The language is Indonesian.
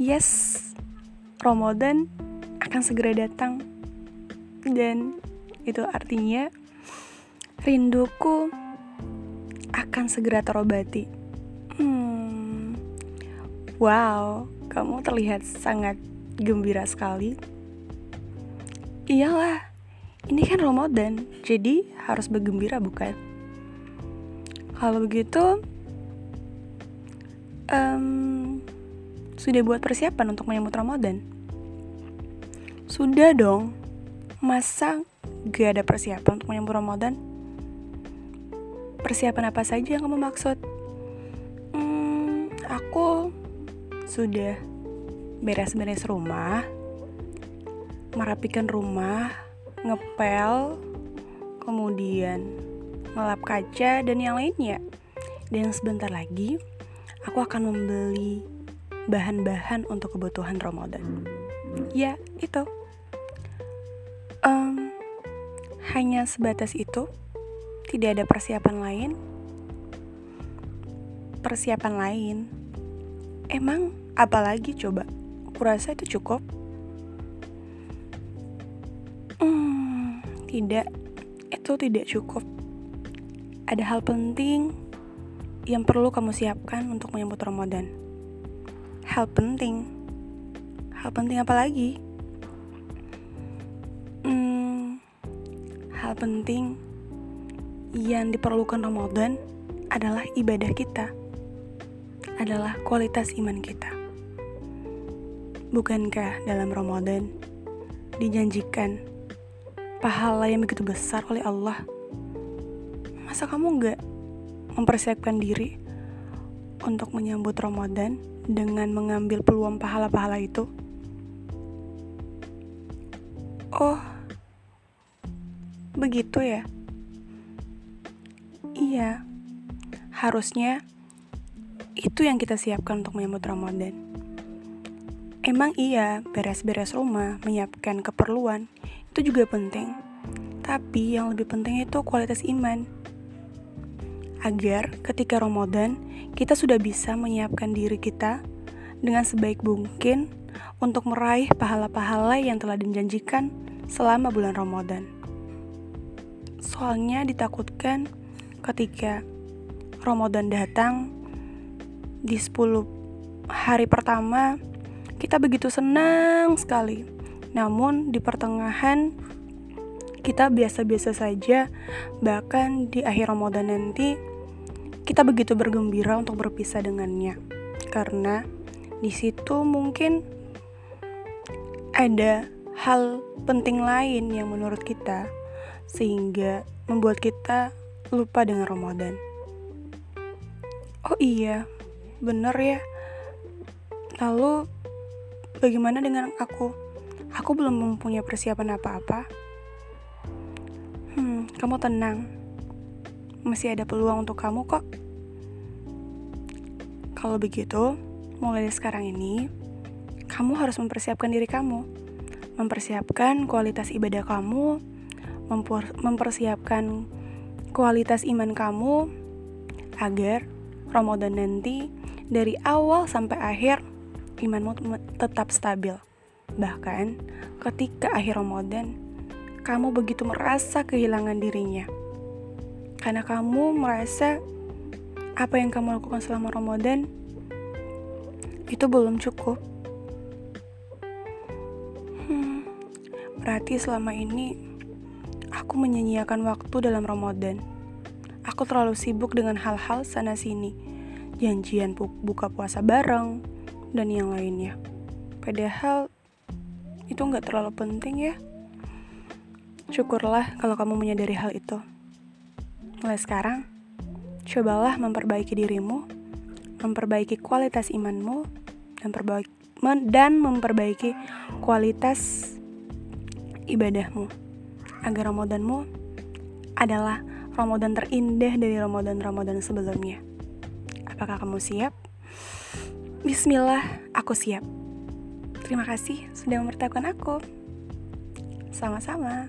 Yes, Ramadan akan segera datang dan itu artinya rinduku akan segera terobati. Hmm, wow, kamu terlihat sangat gembira sekali. Iyalah, ini kan Ramadan, jadi harus bergembira bukan? Kalau begitu, um, sudah buat persiapan untuk menyambut Ramadan? Sudah dong. Masa gak ada persiapan untuk menyambut Ramadan? Persiapan apa saja yang kamu maksud? Hmm, aku sudah beres-beres rumah, merapikan rumah, ngepel, kemudian ngelap kaca dan yang lainnya. Dan sebentar lagi aku akan membeli bahan-bahan untuk kebutuhan Ramadan. Ya, itu. Um, hanya sebatas itu. Tidak ada persiapan lain. Persiapan lain. Emang apalagi coba? Kurasa itu cukup. Hmm, tidak. Itu tidak cukup. Ada hal penting yang perlu kamu siapkan untuk menyambut Ramadan. Hal penting. Hal penting apa lagi? Hmm, hal penting yang diperlukan Ramadan adalah ibadah kita. Adalah kualitas iman kita. Bukankah dalam Ramadan dijanjikan pahala yang begitu besar oleh Allah? Masa kamu nggak mempersiapkan diri untuk menyambut Ramadan dengan mengambil peluang pahala-pahala itu. Oh, begitu ya? Iya, harusnya itu yang kita siapkan untuk menyambut Ramadan. Emang iya, beres-beres rumah, menyiapkan keperluan, itu juga penting. Tapi yang lebih penting itu kualitas iman agar ketika Ramadan kita sudah bisa menyiapkan diri kita dengan sebaik mungkin untuk meraih pahala-pahala yang telah dijanjikan selama bulan Ramadan. Soalnya ditakutkan ketika Ramadan datang di 10 hari pertama kita begitu senang sekali. Namun di pertengahan kita biasa-biasa saja, bahkan di akhir Ramadan nanti kita begitu bergembira untuk berpisah dengannya karena di situ mungkin ada hal penting lain yang menurut kita sehingga membuat kita lupa dengan Ramadan. Oh iya, bener ya. Lalu bagaimana dengan aku? Aku belum mempunyai persiapan apa-apa. Hmm, kamu tenang masih ada peluang untuk kamu kok. Kalau begitu, mulai dari sekarang ini, kamu harus mempersiapkan diri kamu. Mempersiapkan kualitas ibadah kamu, mempersiapkan kualitas iman kamu, agar Ramadan nanti dari awal sampai akhir imanmu tetap stabil. Bahkan ketika akhir Ramadan, kamu begitu merasa kehilangan dirinya karena kamu merasa apa yang kamu lakukan selama Ramadan itu belum cukup. Hmm, berarti selama ini aku menyanyiakan waktu dalam Ramadan. Aku terlalu sibuk dengan hal-hal sana-sini, janjian buka puasa bareng, dan yang lainnya. Padahal itu nggak terlalu penting ya. Syukurlah kalau kamu menyadari hal itu. Mulai sekarang, cobalah memperbaiki dirimu, memperbaiki kualitas imanmu, dan, dan memperbaiki kualitas ibadahmu. Agar Ramadanmu adalah Ramadan terindah dari Ramadan-Ramadan sebelumnya. Apakah kamu siap? Bismillah, aku siap. Terima kasih sudah memberitahukan aku. Sama-sama.